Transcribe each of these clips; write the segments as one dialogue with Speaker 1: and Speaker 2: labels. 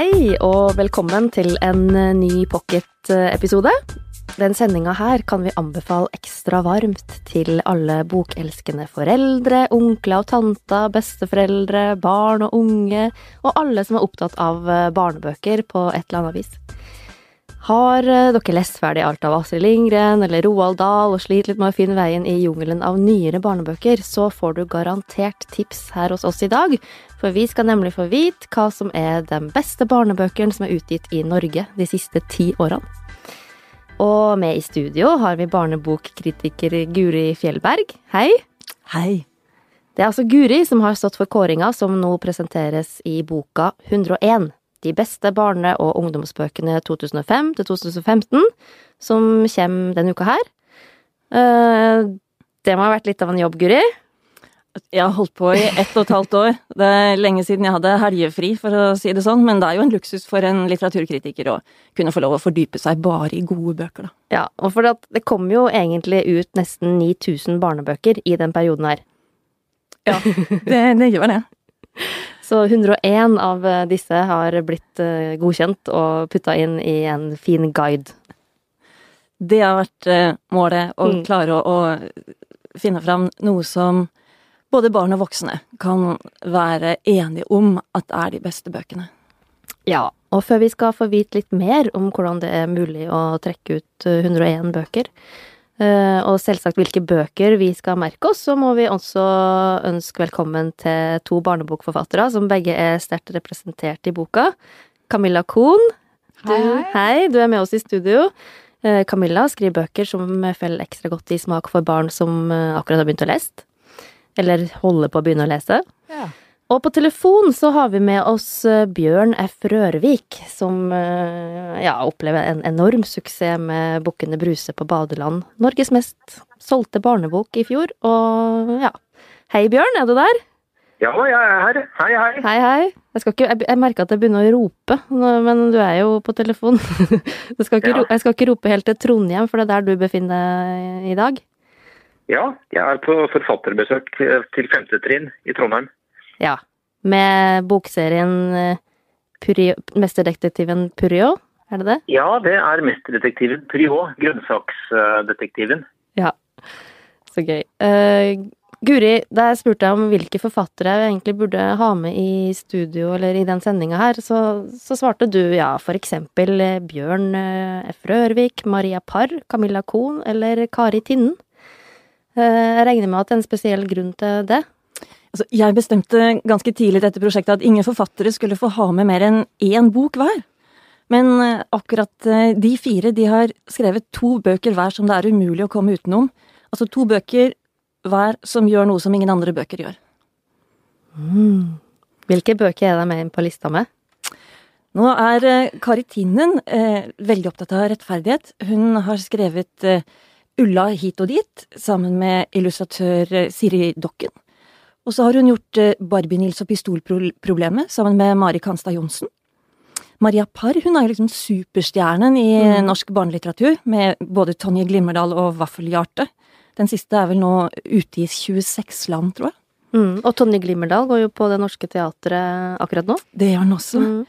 Speaker 1: Hei og velkommen til en eh, ny pocket-episode. Den sendinga her kan vi anbefale ekstra varmt til alle bokelskende foreldre, onkler og tanter, besteforeldre, barn og unge, og alle som er opptatt av eh, barnebøker på et eller annet vis. Har eh, dere lest ferdig alt av Astrid Lindgren eller Roald Dahl og sliter litt med å finne veien i jungelen av nyere barnebøker, så får du garantert tips her hos oss i dag, for vi skal nemlig få vite hva som er de beste barnebøkene som er utgitt i Norge de siste ti årene. Og med i studio har vi barnebokkritiker Guri Fjellberg. Hei.
Speaker 2: Hei.
Speaker 1: Det er altså Guri som har stått for kåringa som nå presenteres i boka 101. De beste barne- og ungdomsbøkene 2005 til 2015, som kommer denne uka her. Eh, Det må ha vært litt av en jobb, Guri.
Speaker 2: Jeg har holdt på i ett og et halvt år. Det er lenge siden jeg hadde helgefri, for å si det sånn, men det er jo en luksus for en litteraturkritiker å kunne få lov å fordype seg bare i gode bøker, da.
Speaker 1: Ja, og for det kom jo egentlig ut nesten 9000 barnebøker i den perioden her.
Speaker 2: Ja, det, det gjør det.
Speaker 1: Så 101 av eh, disse har blitt eh, godkjent og putta inn i en fin guide.
Speaker 2: Det har vært eh, målet, å
Speaker 1: Mm.
Speaker 2: klare å, å finne fram noe som både barn og voksne kan være enige om at er de beste bøkene.
Speaker 1: Ja, og før vi skal få vite litt mer om hvordan det er mulig å trekke ut eh, 101 bøker, og selvsagt hvilke bøker vi skal merke oss, så må vi også ønske velkommen til to barnebokforfattere som begge er sterkt representert i boka. Camilla Kohn. Du,
Speaker 3: Hei,
Speaker 1: hei, du er med oss i studio. Eh, Camilla skriver bøker som faller ekstra godt i smak for barn som eh, akkurat har begynt å lese. Eller holder på å begynne å lese.
Speaker 3: Ja.
Speaker 1: Og på telefon så har vi med oss eh, Bjørn F. Rørvik, som eh, ja, opplever en enorm suksess med Bukkene Bruse på badeland. Norges mest solgte barnebok i fjor, og ja. Hei, Bjørn, er du der?
Speaker 4: Ja, jeg er her. Hei, hei.
Speaker 1: Hei, hei. Jeg, skal ikke, jeg, jeg merker at jeg begynner å rope, men du er jo på telefon. Jeg skal, ikke,
Speaker 4: Ja.
Speaker 1: jeg skal ikke rope helt til Trondheim, for det er der du befinner deg i dag.
Speaker 4: Ja, jeg er på forfatterbesøk til femte trinn i Trondheim.
Speaker 1: Ja. Med bokserien eh, Purio, Mesterdetektiven Purio, er det det?
Speaker 4: Ja, det er mesterdetektiven Purio. grønnsaksdetektiven.
Speaker 1: Ja, så gøy. Uh, Guri, da spurte jeg om hvilke forfattere jeg egentlig burde ha med i studio eller i den sendinga her, så, så svarte du ja, for eksempel eh, Bjørn F. Rørvik, Maria Parr, Camilla Kohn eller Kari Tinnen. Jeg regner med at det er en spesiell grunn til det.
Speaker 2: Altså, jeg bestemte ganske tidlig i dette prosjektet at ingen forfattere skulle få ha med mer enn én bok hver. Men eh, akkurat eh, de fire de har skrevet to bøker hver som det er umulig å komme utenom. Altså to bøker hver som gjør noe som ingen andre bøker gjør.
Speaker 1: Hvilke bøker er det med på lista med?
Speaker 2: Nå er eh, Kari Tinnen eh, veldig opptatt av rettferdighet. Hun har skrevet eh, Ulla hit og dit sammen med illustratør Siri Dokken. Og så har hun gjort eh, Barbie-Nils og pistolproblemet sammen med Mari Kanstad Johnsen. Maria Parr hun er jo liksom superstjernen i
Speaker 1: Mm.
Speaker 2: norsk barnelitteratur, med både Tonje Glimmerdal og Vaffelhjarte. Den siste er vel nå ute i 26 land, tror jeg.
Speaker 1: Mm. Og Tonje Glimmerdal går jo på Det Norske Teatret akkurat nå.
Speaker 2: Det gjør han også.
Speaker 1: Mm.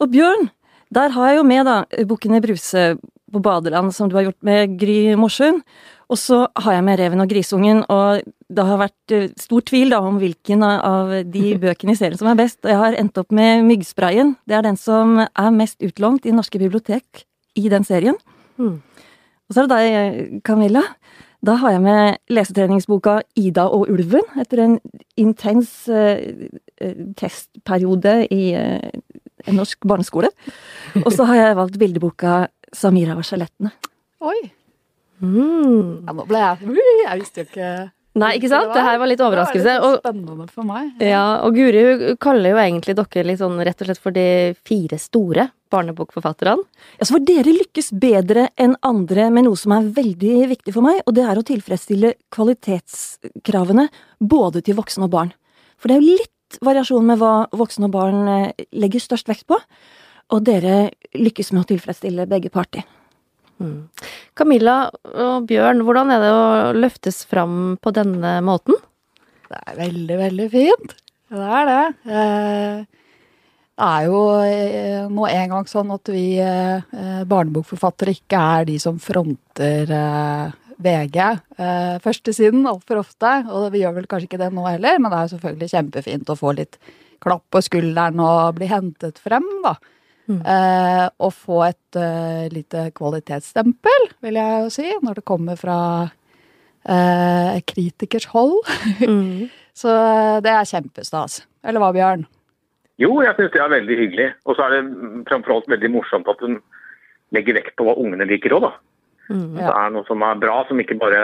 Speaker 2: Og Bjørn, der har jeg jo med da Bukkene Bruse på badeland, som du har gjort med Gry Morsund. Og så har jeg med Reven og Grisungen, og det har vært eh, stor tvil da om hvilken av de bøkene i serien som er best. Og jeg har endt opp med Myggsprayen. Det er den som er mest utlånt i norske bibliotek i den serien.
Speaker 1: Mm.
Speaker 2: Og så er det deg, Camilla. Da har jeg med lesetreningsboka Ida og ulven, etter en intens eh, testperiode i uh, en norsk barneskole. Og så har jeg valgt bildeboka Samira og skjelettene.
Speaker 3: Oi.
Speaker 1: Mm.
Speaker 3: Ja, nå ble jeg Jeg visste jo ikke
Speaker 1: Nei, ikke sant? Det her var litt overraskelse.
Speaker 3: Det var litt spennende for meg.
Speaker 1: ja, og Guri hun kaller jo egentlig dere litt sånn rett og slett for de fire store barnebokforfatterne.
Speaker 2: Ja, så for dere lykkes bedre enn andre med noe som er veldig viktig for meg, og det er å tilfredsstille kvalitetskravene både til voksne og barn. For det er jo litt variasjon med hva voksne og barn eh, legger størst vekt på, og dere lykkes med å tilfredsstille begge parter.
Speaker 1: Mm. Camilla og Bjørn, hvordan er det å løftes fram på denne måten?
Speaker 3: Det er veldig, veldig fint. Det er det. Eh, Det er jo eh, nå en gang sånn at vi eh, barnebokforfattere ikke er de som fronter VG førstesiden altfor ofte. Og vi gjør vel kanskje ikke det nå heller, men det er jo selvfølgelig kjempefint å få litt klapp på skulderen og bli hentet frem, da.
Speaker 1: Mm.
Speaker 3: Eh, og få et uh, lite kvalitetsstempel, vil jeg jo si, når det kommer fra uh, kritikers hold.
Speaker 1: Mm.
Speaker 3: Så det er kjempestas. Eller hva, Bjørn?
Speaker 4: Jo, jeg syns det er veldig hyggelig. Og så er det framfor alt veldig morsomt at hun legger vekt på hva ungene liker òg, da.
Speaker 1: Mm.
Speaker 4: Det er noe som er bra, som ikke bare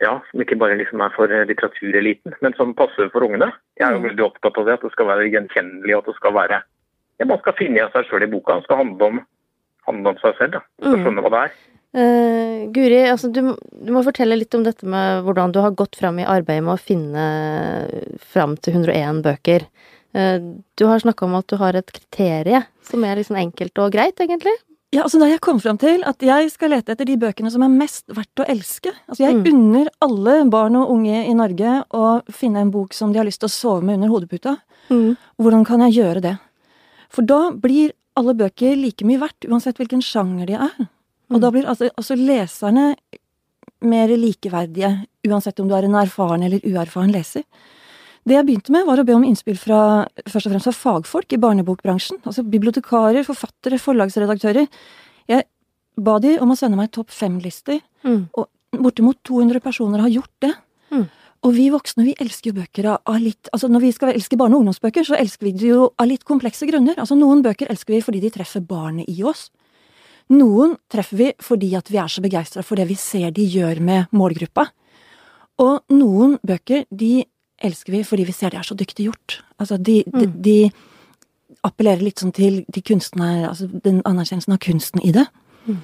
Speaker 4: ja, som ikke bare liksom er for litteratureliten, men som passer for ungene. Jeg er jo
Speaker 1: Mm.
Speaker 4: veldig opptatt av det, at det skal være gjenkjennelig, og at det skal være ja, Man skal finne igjen seg sjøl i boka. Den skal handle om, handle om seg selv. Da. Skal
Speaker 1: Mm.
Speaker 4: skjønne hva det er.
Speaker 1: Uh, Guri, altså du, du må fortelle litt om dette med hvordan du har gått fram i arbeidet med å finne fram til 101 bøker. Uh, du har snakka om at du har et kriterie som er liksom enkelt og greit, egentlig.
Speaker 2: Ja, altså Da jeg kom fram til at jeg skal lete etter de bøkene som er mest verdt å elske. Altså Jeg
Speaker 1: Mm.
Speaker 2: unner alle barn og unge i Norge å finne en bok som de har lyst til å sove med under hodeputa. Hvordan kan jeg gjøre det? For da blir alle bøker like mye verdt, uansett hvilken sjanger de er. Og da blir altså, altså leserne mer likeverdige, uansett om du er en erfaren eller uerfaren leser. Det jeg begynte med, var å be om innspill fra først og fremst fra fagfolk i barnebokbransjen. Altså bibliotekarer, forfattere, forlagsredaktører. Jeg ba de om å sende meg topp fem-lister,
Speaker 1: Mm.
Speaker 2: og bortimot 200 personer har gjort det.
Speaker 1: Mm.
Speaker 2: Og vi voksne vi elsker jo bøker av, litt Altså når vi skal elske barne- og ungdomsbøker, så elsker vi det jo av litt komplekse grunner. Altså Noen bøker elsker vi fordi de treffer barnet i oss. Noen treffer vi fordi at vi er så begeistra for det vi ser de gjør med målgruppa. Og noen bøker de elsker vi fordi vi ser de er så dyktig gjort. Altså de, de,
Speaker 1: Mm.
Speaker 2: de appellerer litt sånn til de kunstnere, altså den anerkjennelsen av kunsten i det.
Speaker 1: Mm.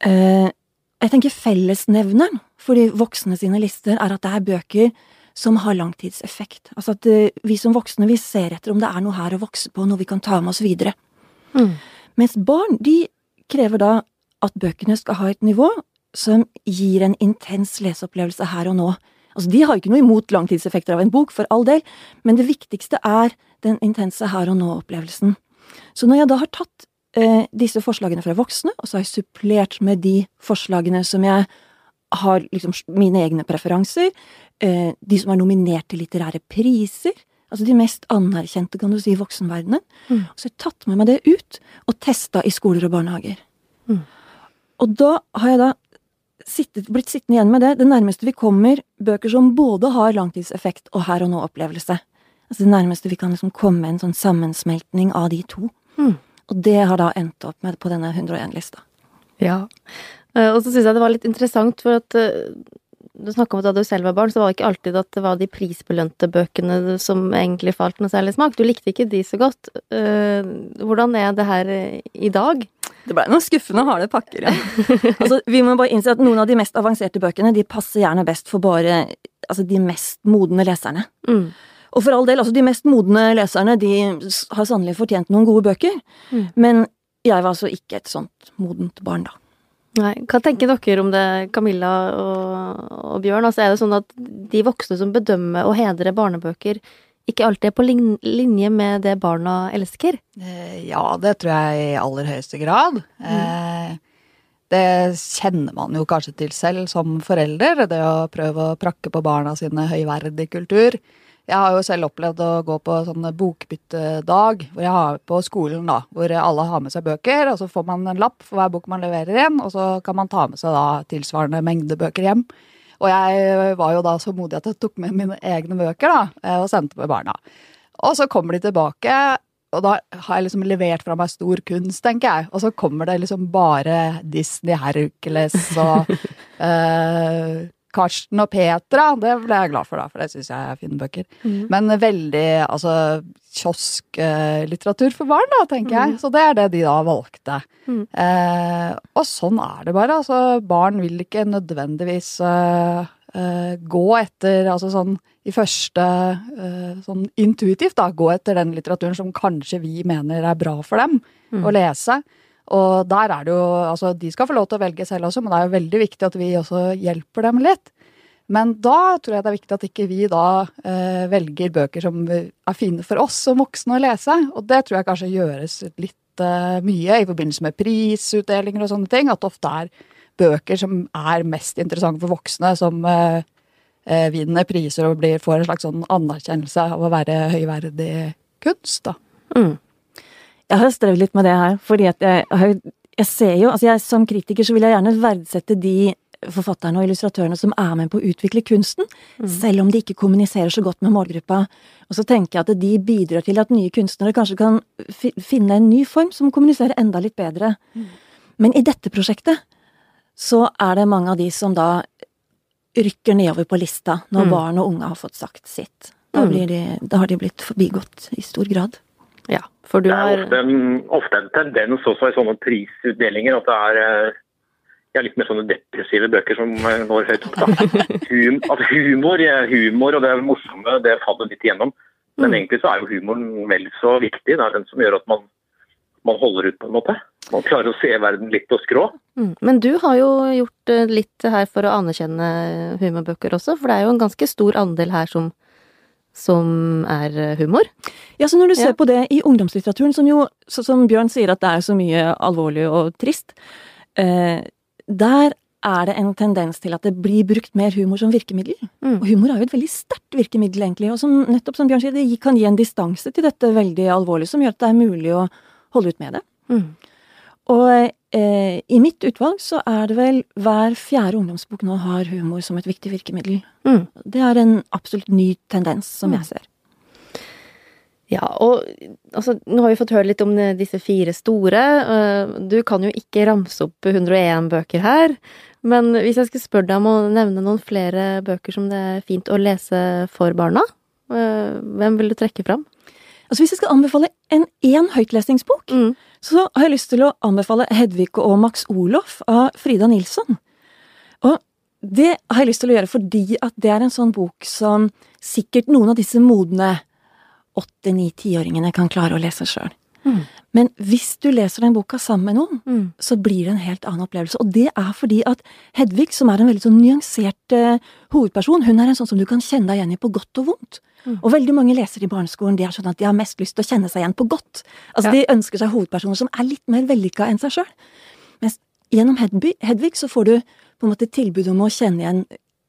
Speaker 2: Eh, jeg tenker fellesnevneren for de voksne sine lister er at det er bøker som har langtidseffekt. Altså at eh, vi som voksne vi ser etter om det er noe her å vokse på, noe vi kan ta med oss videre.
Speaker 1: Mm.
Speaker 2: Mens barn de krever da at bøkene skal ha et nivå som gir en intens leseopplevelse her og nå. Altså De har ikke noe imot langtidseffekter av en bok, for all del, men det viktigste er den intense her og nå-opplevelsen. Så når jeg da har tatt disse forslagene fra voksne, og så har jeg supplert med de forslagene som jeg har liksom mine egne preferanser, eh, de som er nominert til litterære priser, altså de mest anerkjente, kan du si, i voksenverdenen,
Speaker 1: Mm.
Speaker 2: så har jeg tatt med meg det ut og testa i skoler og barnehager.
Speaker 1: Mm.
Speaker 2: Og da har jeg da sittet, blitt sittende igjen med det. Det nærmeste vi kommer bøker som både har langtidseffekt og her og nå-opplevelse. Altså det nærmeste vi kan liksom komme en sånn sammensmeltning av de to.
Speaker 1: Mm.
Speaker 2: Og det har da endt opp med på denne 101-lista.
Speaker 1: Ja. Eh, og så syns jeg det var litt interessant, for at eh, du snakka om at da du selv var barn, så var det ikke alltid at det var de prisbelønte bøkene som egentlig falt noe særlig smak. Du likte ikke de så godt. Eh, hvordan er det her i dag?
Speaker 2: Det ble noen skuffende harde pakker, ja. altså, vi må bare innse at noen av de mest avanserte bøkene de passer gjerne best for bare altså, de mest modne leserne.
Speaker 1: Mm.
Speaker 2: Og for all del, altså de mest modne leserne de har sannelig fortjent noen gode bøker.
Speaker 1: Mm.
Speaker 2: Men jeg var altså ikke et sånt modent barn, da.
Speaker 1: Nei. Hva tenker dere om det, Camilla og, og Bjørn? Altså, er det sånn at de voksne som bedømmer og hedrer barnebøker, ikke alltid er på linje med det barna elsker?
Speaker 3: Eh, Ja, det tror jeg i aller høyeste grad. Mm. Det kjenner man jo kanskje til selv som forelder, det å prøve å prakke på barna sine høyverdig kultur. Jeg har jo selv opplevd å gå på sånn bokbyttedag, hvor jeg har på skolen, da, hvor alle har med seg bøker, og så får man en lapp for hver bok man leverer inn, og så kan man ta med seg da tilsvarende mengde bøker hjem. Og jeg var jo da så modig at jeg tok med mine egne bøker da, eh, og sendte med barna. Og så kommer de tilbake, og da har jeg liksom levert fra meg stor kunst, tenker jeg. Og så kommer det liksom bare Disney Hercules og eh, Karsten og Petra. Det ble jeg glad for, da, for det syns jeg er fine bøker. Men veldig altså kiosklitteratur for barn, da, tenker jeg. Så det er det de da valgte.
Speaker 1: Mm.
Speaker 3: Eh, og sånn er det bare. Altså, barn vil ikke nødvendigvis eh, eh, gå etter altså sånn i første eh, sånn intuitivt, da, gå etter den litteraturen som kanskje vi mener er bra for dem
Speaker 1: Mm.
Speaker 3: å lese. Og der er det jo Altså, de skal få lov til å velge selv også, men det er jo veldig viktig at vi også hjelper dem litt. Men da tror jeg det er viktig at ikke vi da eh, velger bøker som er fine for oss som voksne å lese. Og det tror jeg kanskje gjøres litt eh, mye i forbindelse med prisutdelinger og sånne ting. At det ofte er bøker som er mest interessante for voksne, som eh, eh vinner priser og blir, får en slags sånn anerkjennelse av å være høyverdig kunst. da.
Speaker 2: Mm. Jeg har strevd litt med det her, fordi at jeg, jeg ser jo altså jeg, Som kritiker så vil jeg gjerne verdsette de forfatterne og illustratørene som er med på å utvikle kunsten, mm. selv om de ikke kommuniserer så godt med målgruppa. Og så tenker jeg at de bidrar til at nye kunstnere kanskje kan finne en ny form som kommuniserer enda litt bedre. Mm. Men i dette prosjektet så er det mange av de som da rykker nedover på lista når mm. barn og unge har fått sagt sitt. Da, mm. de, da har de blitt forbigått i stor grad.
Speaker 1: Ja, for du har
Speaker 4: Det er ofte en, ofte en tendens også i sånne prisutdelinger at det er eh, ja, litt mer sånne depressive bøker som eh, når høyt opp. Hum, at humor, humor og det morsomme det faller litt igjennom. Men mm. egentlig så er jo humoren vel så viktig. Det er den som gjør at man, man holder ut, på en måte. Man klarer å se verden litt og skrå.
Speaker 1: Mm. Men du har jo gjort eh, litt her for å anerkjenne humorbøker også, for det er jo en ganske stor andel her som, som er eh, humor.
Speaker 2: Ja, så når du ser på det i ungdomslitteraturen, som jo, som Bjørn sier at det er så mye alvorlig og trist, eh, der er det en tendens til at det blir brukt mer humor som virkemiddel. Mm. Og humor er jo et veldig sterkt virkemiddel, egentlig, og som nettopp som Bjørn sier, det kan gi en distanse til dette veldig alvorlige, som gjør at det er mulig å holde ut med det. Mm. Og eh, i mitt utvalg så er det vel hver fjerde ungdomsbok nå har humor som et viktig virkemiddel. Mm. Det er en absolutt ny tendens, som jeg ser.
Speaker 1: Ja, og altså, nå har vi fått høre litt om disse fire store. Eh, du kan jo ikke ramse opp 101 bøker her, men hvis jeg skulle spørre deg om å nevne noen flere bøker som det er fint å lese for barna, eh, hvem vil du trekke fram?
Speaker 2: Altså Hvis jeg skal anbefale en én høytlesningsbok, mm. Så har jeg lyst til å anbefale Hedvig og Max Olof av Frida Nilsson. Og det har jeg lyst til å gjøre fordi at det er en sånn bok som sikkert noen av disse modne åtte, ni, tiåringene kan klare å lese sjøl. Mm. Men hvis du leser den boka sammen med noen, mm. så blir det en helt annen opplevelse. Og det er fordi at Hedvig, som er en veldig sånn nyansert uh, hovedperson, hun er en sånn som du kan kjenne deg igjen i på godt og vondt. Mm. Og veldig mange lesere i barneskolen de er sånn at de har mest lyst til å kjenne seg igjen på godt. Altså ja. De ønsker seg hovedpersoner som er litt mer vellykka enn seg sjøl. Mens gjennom Hedvig så får du på en måte tilbud om å kjenne igjen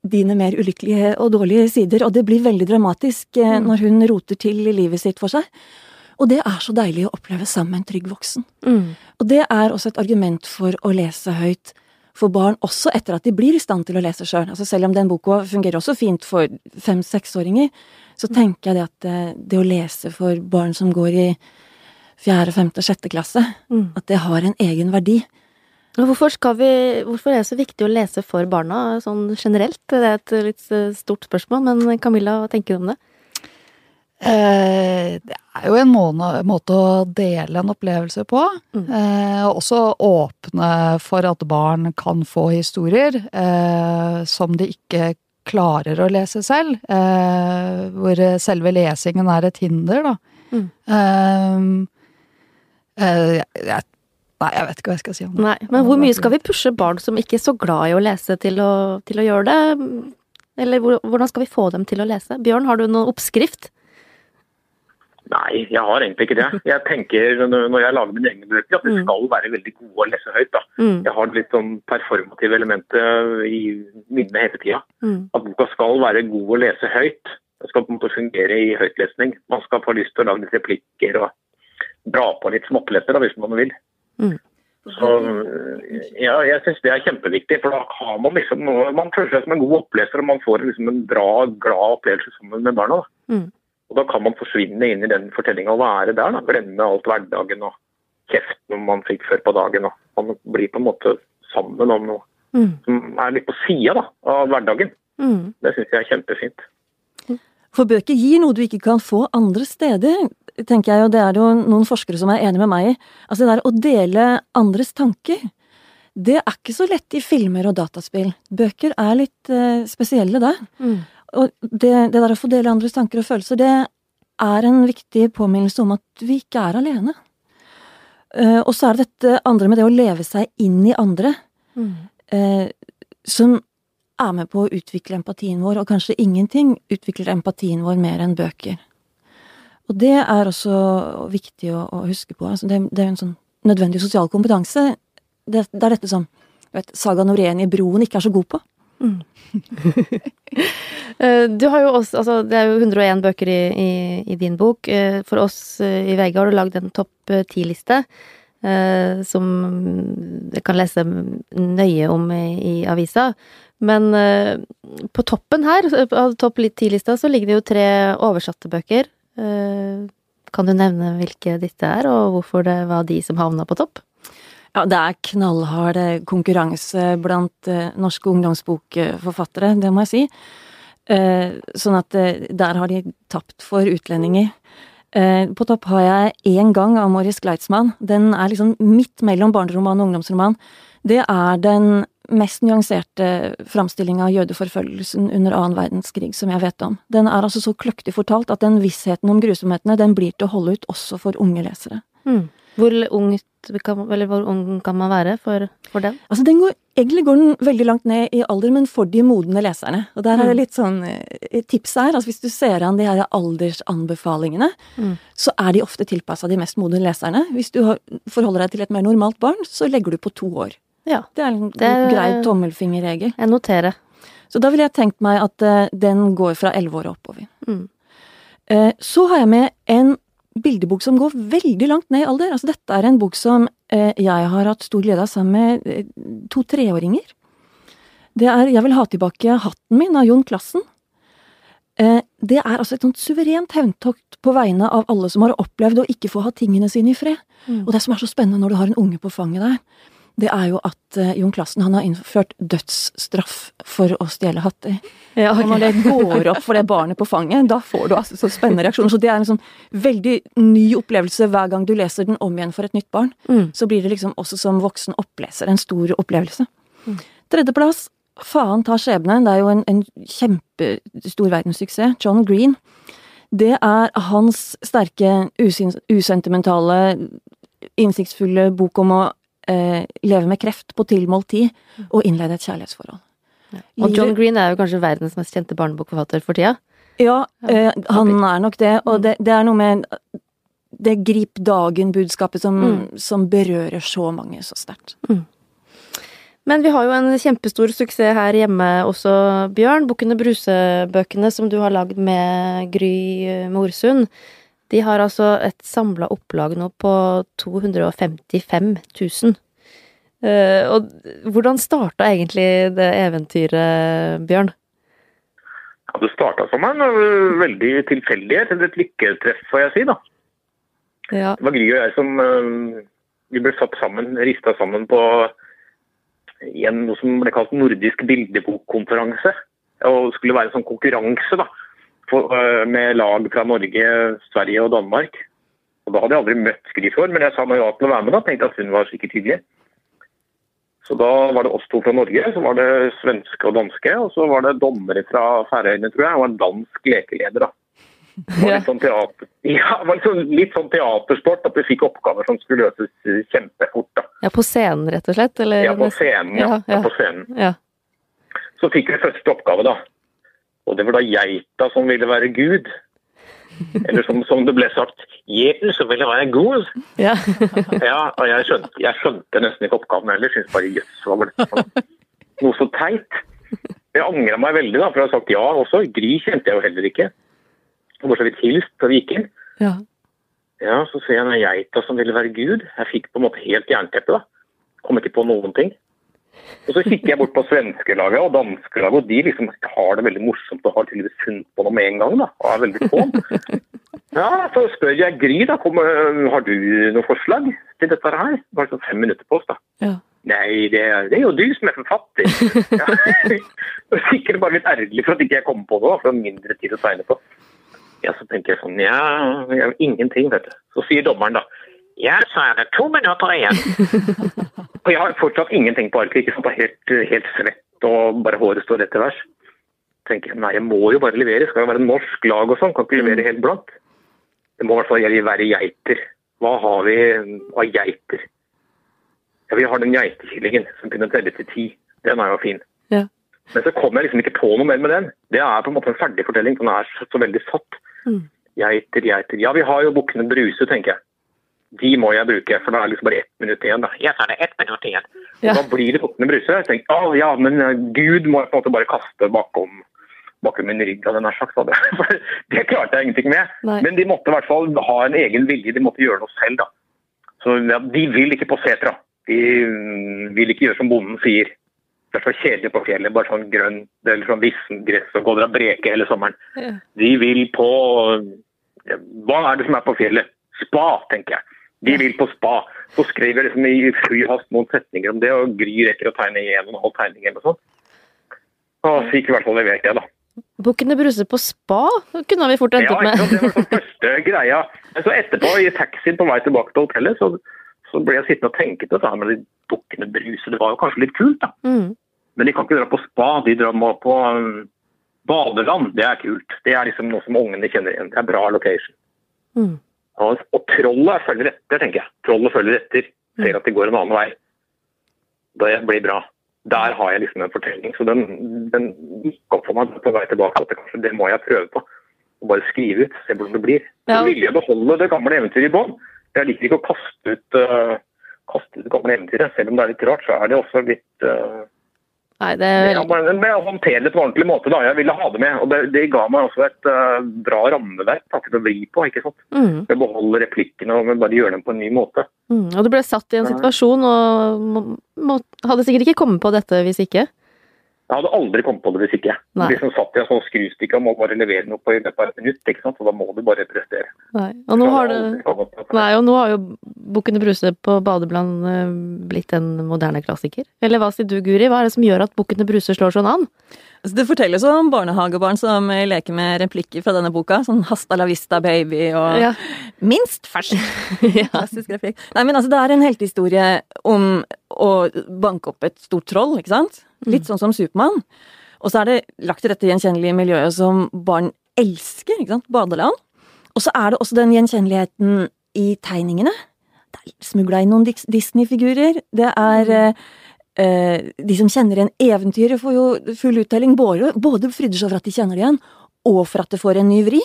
Speaker 2: dine mer ulykkelige og dårlige sider, og det blir veldig dramatisk eh, mm. når hun roter til livet sitt for seg. Og det er så deilig å oppleve sammen med en trygg voksen. Mm. Og det er også et argument for å lese høyt for barn, også etter at de blir i stand til å lese sjøl. Altså selv om den boka fungerer også fint for fem-seksåringer, så mm. tenker jeg det at det, eh, det, å lese for barn som går i fjerde, femte, sjette klasse, mm. at det har en egen verdi.
Speaker 1: Hvorfor, vi, hvorfor, er det så viktig å lese for barna sånn generelt? Det er et litt eh, stort spørsmål, men Camilla, hva tenker du om det?
Speaker 3: Eh, det er jo en måte å dele en opplevelse på. Mm. Eh, også åpne for at barn kan få historier eh, som de ikke klarer å lese selv. Eh, hvor selve lesingen er et hinder, da. Mm. Eh, jeg Nei, jeg vet ikke hva jeg skal si om det.
Speaker 1: Nei, Men hvor mye skal vi pushe barn som ikke er så glad i å lese, til å, til å gjøre det? Eller hvordan skal vi få dem til å lese? Bjørn, har du noen oppskrift?
Speaker 4: Nei, jeg har egentlig ikke det. Jeg tenker når jeg lager mine egne bøker, at de mm. skal være veldig gode å lese høyt. da. Mm. Jeg har litt sånn performative elementer i minnet hele tida. Mm. At boka skal være god å lese høyt. Det skal på en måte fungere i høytlesning. Man skal få lyst til å lage litt replikker og dra på litt småtteletter hvis man vil. Mm. Så ja, jeg syns det er kjempeviktig, for da har man liksom Man føler seg som en god oppleser, og man får liksom en bra, glad opplevelse sammen med barna. Da. Og da kan man forsvinne inn i den fortellinga og være der. da, Glemme alt hverdagen og kjeften man fikk før på dagen. og Man blir på en måte sammen om noe mm. som er litt på sida av hverdagen. Mm. Det syns jeg er kjempefint.
Speaker 2: For bøker gir noe du ikke kan få andre steder tenker jeg, og det er det jo noen forskere som er enig med meg i, altså det der å dele andres tanker, det er ikke så lett i filmer og dataspill. Bøker er litt eh, spesielle der. Mm. Og det, det, der å få dele andres tanker og følelser, det er en viktig påminnelse om at vi ikke er alene. Uh, og så er det dette andre med det å leve seg inn i andre, mm. uh, som er med på å utvikle empatien vår, og kanskje ingenting utvikler empatien vår mer enn bøker. Og det er også viktig å, å huske på. Altså det, det, er en sånn nødvendig sosial kompetanse. Det, det er dette som vet, Saga Norén i Broen ikke er så god på. Mm.
Speaker 1: du har jo også, altså Det er jo 101 bøker i, i, i din bok. Eh, for oss eh, i VG har du lagd en topp ti-liste. Eh, som jeg kan lese nøye om i, i avisa. Men eh, på toppen her, av topp ti-lista, så ligger det jo tre oversatte bøker. Eh, kan du nevne hvilke disse er, og hvorfor det var de som havna på topp?
Speaker 2: Ja, det er knallhard konkurranse blant uh, norske ungdomsbokforfattere, det må jeg si. Sånn at der har de tapt for utlendinger. på topp har jeg én gang av Morris Gleitzmann. Den er liksom midt mellom barneroman og ungdomsroman. Det er den mest nyanserte framstillinga av jødeforfølgelsen under annen verdenskrig som jeg vet om. Den er altså så kløktig fortalt at den vissheten om grusomhetene, den blir til å holde ut også for unge lesere.
Speaker 1: Mm. Hvor ungt kan, eller hvor ung kan man være for, for den?
Speaker 2: Altså den går, Egentlig går den veldig langt ned i alder, men for de modne leserne. Og der er det mm. litt sånn eh, tips her. altså Hvis du ser an de her aldersanbefalingene, mm. så er de ofte tilpassa de mest modne leserne. Hvis du forholder deg til et mer normalt barn, så legger du på to år.
Speaker 1: Ja,
Speaker 2: det er en det, grei tommelfingerregel.
Speaker 1: Jeg noterer.
Speaker 2: Så da ville jeg tenkt meg at uh, den går fra elleve år og oppover. Mm. Uh, så har jeg med en bildebok som går veldig langt ned i alder. Altså, dette er en bok som eh, jeg har hatt stor glede av sammen med eh, to treåringer. Det er 'Jeg vil ha tilbake hatten min' av Jon Klassen. Eh, det er altså et sånt suverent hevntokt på vegne av alle som har opplevd å ikke få ha tingene sine i fred. Mm. Og det som er så spennende når du har en unge på fanget der, det er jo at uh, Jon Klassen han har innført dødsstraff for å stjele hatter. Ja, okay. Og når det går opp for det barnet på fanget, da får du altså så spennende reaksjoner. Så det er en sånn veldig ny opplevelse hver gang du leser den om igjen for et nytt barn. Mm. Så blir det liksom også som voksen oppleser en stor opplevelse. Mm. Tredjeplass, Faen tar skjebne. Det er jo en, en kjempestor verdenssuksess. John Green. Det er hans sterke, usentimentale, innsiktsfulle bok om å eh, leve med kreft på tilmålt tid og innlede et kjærlighetsforhold.
Speaker 1: Ja. Og John Green er jo kanskje verdens mest kjente barnebokforfatter for tida?
Speaker 2: Ja, eh, han er nok det, og mm. det, det er noe med det grip dagen-budskapet som, mm. som, berører så mange så sterkt. Mm.
Speaker 1: Men vi har jo en kjempestor suksess her hjemme også, Bjørn. Bukkene Bruse-bøkene som du har lagd med Gry Morsund. De har altså et samla opplag nå på 255 000. Uh, og hvordan starta egentlig det eventyret, Bjørn?
Speaker 4: Ja, Det starta som en uh, veldig tilfeldighet, et lykketreff, får jeg si. da. Ja. Det var Gry og jeg som uh, vi ble satt sammen, rista sammen på en, noe som ble kalt nordisk bildebokkonferanse. Og det skulle være en sånn konkurranse da, Eh, med lag fra Norge, Sverige og Danmark. Og Da hadde jeg aldri møtt Skri før, men jeg sa ja til å være med. da, Tenkte at hun var sikkert hyggelig. Så da var det oss to fra Norge, så var det svenske og danske. Og så var det dommere fra Færøyene, tror jeg, og en dansk lekeleder. da. Det var litt sånn, teater, ja, det var sånn, litt sånn teatersport, at vi fikk oppgaver som skulle løses kjempefort. da.
Speaker 1: Ja, På scenen, rett og slett? Eller?
Speaker 4: Ja, på scenen. ja, ja, ja. på scenen.
Speaker 1: Ja.
Speaker 4: Så fikk vi første oppgave, da. Og det var da geita som ville være Gud. Eller som, som det ble sagt, som ville være god.
Speaker 1: Ja.
Speaker 4: ja og jeg skjønte, jeg skjønte, nesten ikke oppgaven heller. Syntes bare jøss, hva var dette noe så teit? Jeg angra meg veldig, da, for jeg har sagt ja også. Gry kjente jeg jo heller ikke. Og så vidt hilst da vi gikk inn.
Speaker 1: Ja.
Speaker 4: ja, så ser jeg den geita som ville være Gud. Jeg fikk på en måte helt jernteppe, da. Kom ikke på noen ting. Og Så kikker jeg bort på svenskelaget og danskelaget, og de liksom har det veldig morsomt og har tydeligvis funnet på noe med en gang. da, og er veldig på. Ja, Så spør jeg Gry, da, kom, har du noe forslag til dette her? Bare sånn fem minutter på oss, da.
Speaker 1: Ja.
Speaker 4: Nei, det, det, er jo du som er forfatter. Ja. Sikkert bare litt ærgerlig for at ikke jeg kom på det, for mindre tid å tegne på. Ja, Så tenker jeg sånn, ja, jeg har ingenting, vet du. Så sier dommeren da ja, så er det to minutter igjen. og jeg har fortsatt ingenting på arket. ikke sant? Helt, helt svett og bare håret står rett til værs. tenker nei, jeg må jo bare levere. Skal jo være norsk lag og sånn. Kan ikke levere helt blankt. Det må i hvert fall være geiter. Hva har vi av geiter? Ja, Vi har den geitekillingen som kunne telle til ti. Den er jo fin.
Speaker 1: Ja.
Speaker 4: Men så kom jeg liksom ikke på noe mer med den. Det er på en måte en ferdig fortelling. Den er så, så veldig satt.
Speaker 1: Mm.
Speaker 4: Geiter, geiter. Ja, vi har jo Bukkene Bruse, tenker jeg. De må jeg bruke, for da er det liksom bare ett minutt igjen. da. Så er det ett minutt igjen.
Speaker 1: Ja.
Speaker 4: Og Da blir det Bukkene Bruse. Jeg tenker, oh, ja, men eh, Gud må jeg på en måte bare kaste bakom, bakom min rygg, av den her sagt. da. For det klarte jeg ingenting med.
Speaker 1: Nei.
Speaker 4: Men de måtte i hvert fall ha en egen vilje, de måtte gjøre noe selv. da. Så ja, De vil ikke på setra. De mm, vil ikke gjøre som bonden sier. Det er så kjedelig på fjellet, bare sånn grønt eller sånn vissen gress og går og breke hele sommeren.
Speaker 1: Ja.
Speaker 4: De vil på Hva er det som er på fjellet? Spa, tenker jeg. De vil på spa. Så skrev jeg liksom i fly hast noen setninger om det, og Gry rekker å tegne en og en halv tegning eller noe sånt. Og fikk i hvert fall levert det, da.
Speaker 1: Bukkene Bruse på spa det kunne vi fort endt opp
Speaker 4: med. Ja, det var den første greia. Men så etterpå, i taxien på vei tilbake til hotellet, så, så ble jeg sittende og tenke på her med de bukkene Bruse. Det var jo kanskje litt kult, da.
Speaker 1: Mm.
Speaker 4: Men de kan ikke dra på spa, de drar på um, badeland. Det er kult. Det er liksom noe som ungene kjenner igjen. Det er bra location.
Speaker 1: Mm.
Speaker 4: Og, og trollet følger etter, tenker jeg. Trollet følger etter. Ser at de går en annen vei. Det blir bra. Der har jeg liksom en fortelling. Så den, den gikk opp for meg på vei tilbake at det, kanskje, det må jeg prøve på. Og bare skrive ut, se hvordan det blir.
Speaker 1: Ja.
Speaker 4: Så ville jeg beholde det gamle eventyret i bånn. Jeg liker ikke å kaste ut, uh, kaste ut det gamle eventyret. Selv om det er litt rart, så er det også litt uh,
Speaker 1: Nei, det er
Speaker 4: ja, bare- men jeg håndterer det på ordentlig måte. da. Jeg ville ha det med. og Det, det ga meg også et uh, bra rammeverk til å vri på. ikke sant?
Speaker 1: mm.
Speaker 4: Med å beholde replikkene og bare gjøre dem på en ny måte.
Speaker 1: Mm. Og du ble satt i en situasjon og må, må, hadde sikkert ikke kommet på dette hvis ikke.
Speaker 4: Jeg hadde aldri kommet på det hvis ikke.
Speaker 1: Nei.
Speaker 4: som satt i en sånn skrustikke og må bare levere noe på i løpet av et minutt. ikke sant? så da må du bare prestere.
Speaker 1: Nei. Og nå har det. Nei, og nå har jo Bukkene Bruse på badeland eh, blitt en moderne klassiker. Eller hva sier du, Guri? Hva er det som gjør at Bukkene Bruse slår sånn an?
Speaker 2: Altså, det fortelles om barnehagebarn som leker med replikker fra denne boka. Sånn 'Hasta la vista, baby' og
Speaker 1: Ja.
Speaker 2: 'Minst fersk'.
Speaker 1: ja.
Speaker 2: Klassisk replikk. Nei, men altså, det er en heltehistorie om å banke opp et stort troll, ikke sant? Litt sånn som Supermann. Og så er det lagt til dette gjenkjennelige miljøet som barn elsker, ikke sant? Badeland. Og så er det også den gjenkjenneligheten i tegningene. Det er smugla inn noen Disney-figurer. Det er eh, eh, De som kjenner igjen eventyret, får jo full uttelling. Både, både fryder seg over at de kjenner det igjen, og for at det får en ny vri.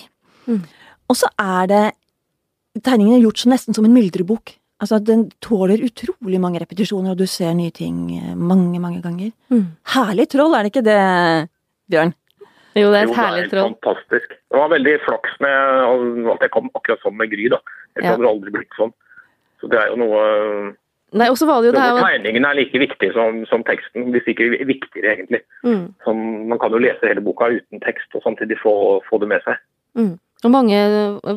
Speaker 1: Mm.
Speaker 2: Og så er det tegningene gjort så nesten som en myldrebok. Altså, Den tåler utrolig mange repetisjoner, og du ser nye ting eh, mange, mange ganger.
Speaker 1: Mm.
Speaker 2: Herlig troll, er det ikke det, Bjørn?
Speaker 1: Jo, det er
Speaker 4: Jo,
Speaker 1: et herlig
Speaker 4: helt
Speaker 1: troll.
Speaker 4: fantastisk. Det var veldig flaks med at jeg kom akkurat sånn med Gry. da. Ellers
Speaker 1: Ja.
Speaker 4: hadde det aldri blitt sånn. Så det er jo noe
Speaker 1: Nei, også var det jo det her
Speaker 4: Tegningen er like viktig som, som teksten, hvis ikke viktigere, egentlig.
Speaker 1: mm.
Speaker 4: Som, man kan jo lese hele boka uten tekst, og samtidig få, få det med seg.
Speaker 1: Mm. Og mange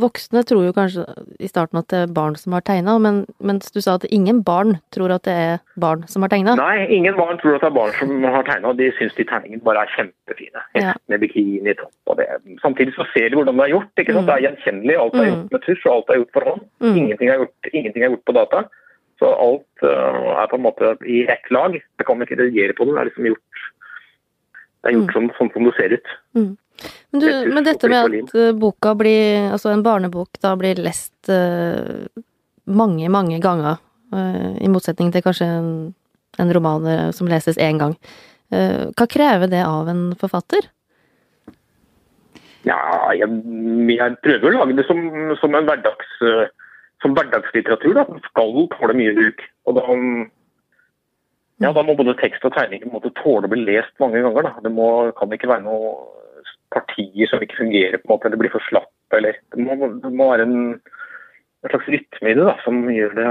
Speaker 1: voksne tror jo kanskje i starten at det er barn som har tegna, men mens du sa at ingen barn tror at det er barn som har tegna.
Speaker 4: Nei, ingen barn tror at det er barn som har tegna. De syns de tegningene bare er kjempefine.
Speaker 1: Ja.
Speaker 4: Med bikini topp og det. Samtidig så ser de hvordan det er gjort. ikke sant?
Speaker 1: Mm.
Speaker 4: Det er gjenkjennelig. Alt er
Speaker 1: Mm.
Speaker 4: gjort med tusj, og alt er gjort for hånd.
Speaker 1: Mm.
Speaker 4: Ingenting, er gjort, ingenting er gjort på data. Så alt uh, er på en måte i ett lag. Jeg kan ikke reagere på det. Det er liksom gjort det er gjort
Speaker 1: Mm.
Speaker 4: sånn, sånn som det ser ut.
Speaker 1: Men, du, men dette med at eh, boka blir, altså en barnebok da blir lest uh, mange, mange ganger, uh, i motsetning til kanskje en, en roman som leses én gang. uh, hva krever det av en forfatter?
Speaker 4: Ja, jeg, jeg prøver å lage det som, som en hverdags, som hverdagslitteratur. da. Den skal tåle mye bruk. Og da, ja, da må både tekst og tegning måte tåle å bli lest mange ganger. da. Det må, kan ikke være noen partier som ikke fungerer, på en måte, eller blir for slappe. Eller, det, må, det må være en, en slags rytme i det da, som gjør det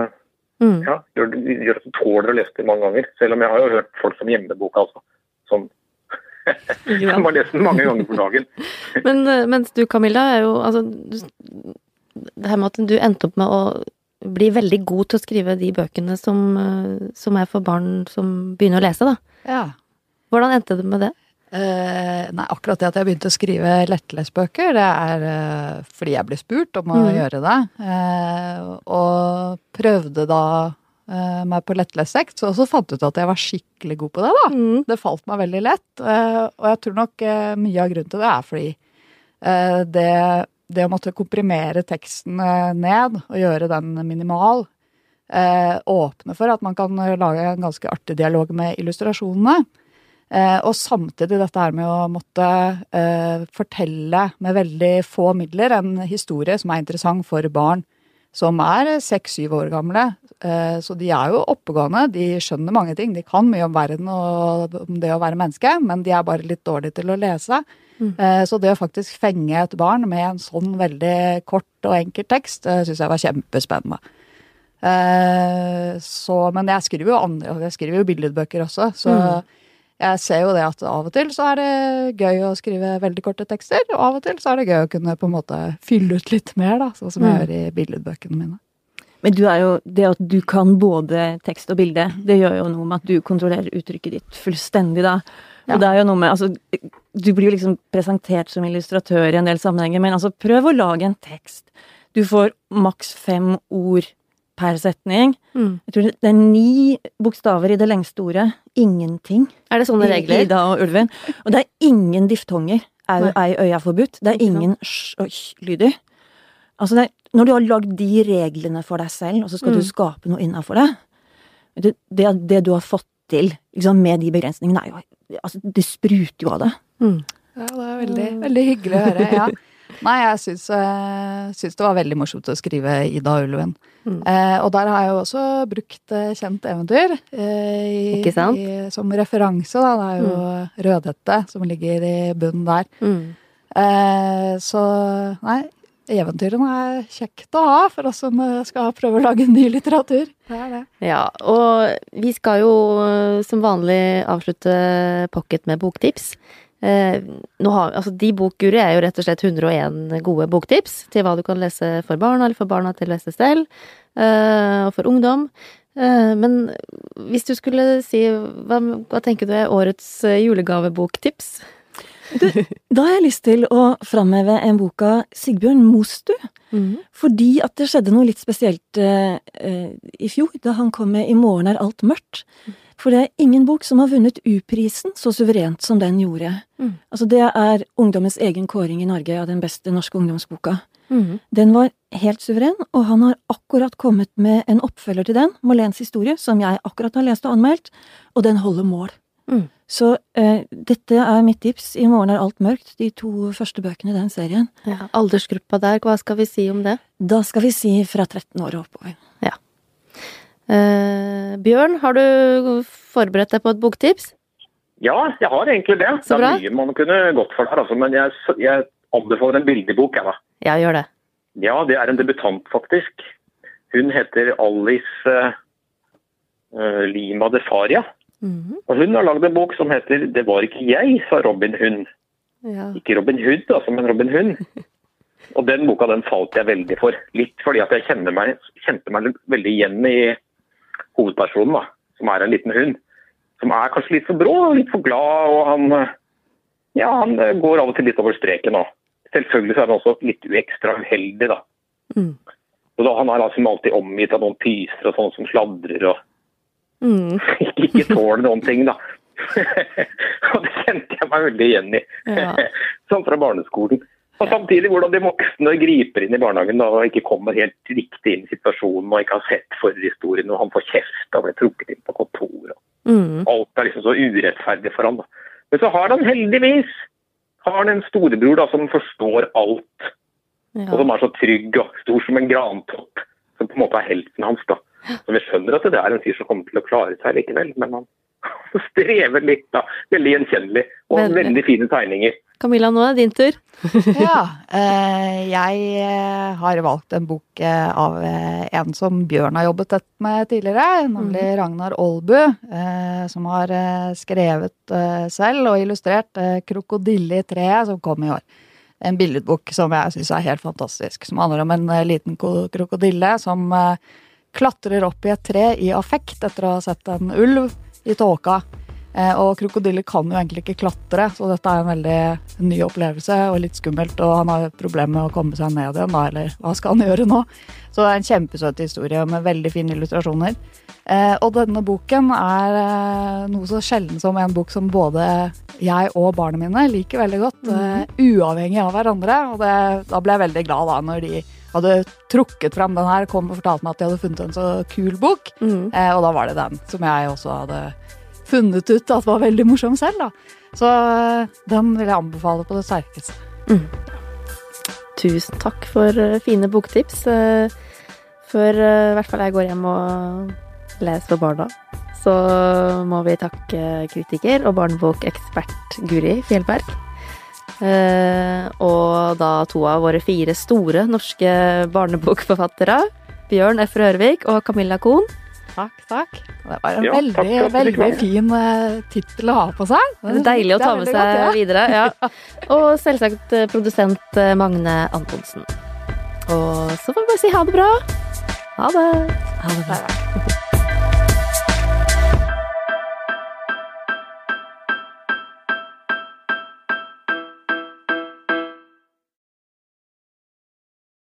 Speaker 1: Mm.
Speaker 4: ja, gjør, gjør at du tåler å lese det mange ganger. Selv om jeg har jo hørt folk som gjemmer boka, altså. Som, som har lest den mange ganger for dagen.
Speaker 1: Men eh, mens du, Camilla, er jo altså du, Det her med at du endte opp med å bli veldig god til å skrive de bøkene som, eh, som er for barn som begynner å lese, da.
Speaker 3: Ja.
Speaker 1: Hvordan endte det med det?
Speaker 3: Eh, nei, akkurat det at jeg begynte å skrive lettlesbøker, det er uh, fordi jeg ble spurt om å
Speaker 1: mm.
Speaker 3: gjøre det. Uh, og prøvde da meg på lettlestekst, og så fant jeg ut at jeg var skikkelig god på det. da.
Speaker 1: Mm.
Speaker 3: Det falt meg veldig lett, og jeg tror nok mye av grunnen til det er fordi det, det å måtte komprimere teksten ned og gjøre den minimal, åpner for at man kan lage en ganske artig dialog med illustrasjonene. Eh, og samtidig dette her med å måtte eh, fortelle med veldig få midler en historie som er interessant for barn som er seks-syv år gamle. Eh, så de er jo oppegående, de skjønner mange ting. De kan mye om verden og om det å være menneske, men de er bare litt dårlige til å lese. Mm. Så det å faktisk fenge et barn med en sånn veldig kort og enkel tekst, syns jeg var kjempespennende. Så, men jeg skriver jo andre, jeg skriver jo billedbøker også, så mm jeg ser jo det at av og til så er det gøy å skrive veldig korte tekster, og av og til så er det gøy å kunne på en måte fylle ut litt mer, da, sånn som jeg mm. gjør i billedbøkene mine.
Speaker 2: Men du er jo, det at du kan både tekst og bilde, det gjør jo noe med at du kontrollerer uttrykket ditt fullstendig, da. Og ja. det er jo noe med Altså, du blir jo liksom presentert som illustratør i en del sammenhenger, men altså, prøv å lage en tekst. Du får maks fem ord per setning. Mm. Jeg tror det er ni bokstaver i det lengste ordet. Ingenting.
Speaker 1: Er det sånne regler?
Speaker 2: Ida og ulven. Og det er ingen diftonger. Au, ei, øya forbudt. Det er ingen sj-lyder. Altså, er, når du har lagd de reglene for deg selv, og så skal mm. du skape noe innafor det, det, det det, du har fått til liksom, med de begrensningene, er jo altså, Det spruter jo av det.
Speaker 3: Mm. Ja, det er veldig, veldig hyggelig å høre. ja. Nei, jeg syns, eh, syns, det var veldig morsomt å skrive Ida ulven. Mm. Eh, og der har jeg jo også brukt eh, kjent eventyr eh, i, i, som referanse. Da. Det er jo mm. Rødhette som ligger i bunnen der. Mm. Eh, så nei, eventyrene er kjekt å ha for oss som eh, skal prøve å lage ny litteratur.
Speaker 1: Det er det. Ja, og vi skal jo som vanlig avslutte Pocket med boktips. Eh, har, altså de bokguru er jo rett og slett 101 gode boktips til hva du kan lese for barna, eller for barna til å lese selv, eh, og for ungdom. Eh, men hvis du skulle si Hva, hva tenker du er årets julegaveboktips?
Speaker 2: Du, da har jeg lyst til å framheve en bok av Sigbjørn Mostu. Mm. Fordi at det skjedde noe litt spesielt eh, i fjor, da han kom med 'I morgen er alt mørkt'. For det er ingen bok som har vunnet U-prisen så suverent som den gjorde. Mm. Altså Det er ungdommens egen kåring i Norge av den beste norske ungdomsboka. Mm. Den var helt suveren, og han har akkurat kommet med en oppfølger til den, Malens historie, som jeg akkurat har lest og anmeldt, og den holder mål. Mm. Så eh, dette er mitt tips. I morgen er alt mørkt. De to første bøkene i den serien.
Speaker 1: Ja, Aldersgruppa der, hva skal vi si om det?
Speaker 2: Da skal vi si fra 13 år og oppover.
Speaker 1: Eh, Bjørn, har du forberedt deg på et boktips?
Speaker 4: Ja, jeg har egentlig det. Så bra. Det er mye man kunne gått for der, altså. Men jeg, jeg anbefaler en bildebok, jeg, da.
Speaker 1: Ja, gjør det.
Speaker 4: Ja, det er en debutant, faktisk. Hun heter Alice uh, Lima de Faria. Mm Og Hun har lagd en bok som heter 'Det var ikke jeg', sa Robin Hund. Ja. Ikke Robin Hood, altså, men Robin Hund. Og den boka den falt jeg veldig for. Litt fordi at jeg meg, kjente meg veldig igjen i hovedpersonen, da, som er en liten hund. Som er kanskje litt for brå, litt for glad, og han, ja, han går av og til litt over streken. Da. Selvfølgelig er han også litt ekstra uheldig, da. Mm. Og da, han er liksom alltid omgitt av noen pyser og sånne som sladrer. og Mm. ikke tåler noen ting, da. og det kjente jeg meg veldig igjen i. Sånn fra barneskolen. Og samtidig hvordan de voksne griper inn i barnehagen da, og ikke kommer helt riktig inn i situasjonen og ikke har sett forhistorien, og han får kjeft og blir trukket inn på kontoret. Mm. Alt er liksom så urettferdig for han. Da. Men så har han heldigvis har han en storebror da, som forstår alt. Ja. Og som er så trygg og stor som en grantopp. Som på en måte er helten hans. da. Så vi skjønner at det er en fyr som kommer til å klare seg likevel, men han strever litt, da. Veldig gjenkjennelig. Og veldig, fine tegninger.
Speaker 1: Camilla, nå er det din tur.
Speaker 3: ja. Eh, jeg eh, har valgt en bok eh, av en som Bjørn har jobbet tett med tidligere, nemlig mm. Ragnar Aalbu. Som har skrevet selv og illustrert 'Krokodille i treet', som kom i år. En billedbok som jeg syns er helt fantastisk. Som handler om en liten krokodille som klatrer opp i et tre i affekt etter å ha sett en ulv i tåka. Eh, og krokodiller kan jo egentlig ikke klatre, så dette er en veldig ny opplevelse og litt skummelt. Og han har problemer med å komme seg ned igjen, da, eller hva skal han gjøre nå? Så det er en kjempesøt historie med veldig fine illustrasjoner. Eh, og denne boken er eh, noe så sjelden som en bok som både jeg og barna mine liker veldig godt, mm. uavhengig av hverandre. Og det, da ble jeg veldig glad da når de hadde trukket fram den her, kom og fortalte meg at de hadde funnet en så kul bok. Mm. Eh, og da var det den som jeg også hadde funnet ut at var veldig morsom selv, da. Så den vil jeg anbefale på det sterkeste. Mm.
Speaker 1: Tusen takk for fine boktips. Før i hvert fall jeg går hjem og leser for barna, så må vi takke kritiker og barnebokekspert Guri Fjellberg. Eh, og da to av våre fire store norske barnebokforfattere. Bjørn F. Rørvik og Camilla Kohn.
Speaker 3: Takk, takk. Det var en ja, veldig, takk, takk, veldig fin uh, tittel å ha på seg.
Speaker 1: Det er deilig å ta med seg godt, ja. videre. Ja. Og selvsagt eh, produsent Magne Antonsen. Og så får vi bare si ha det bra. Ha det.
Speaker 2: Ha det bra.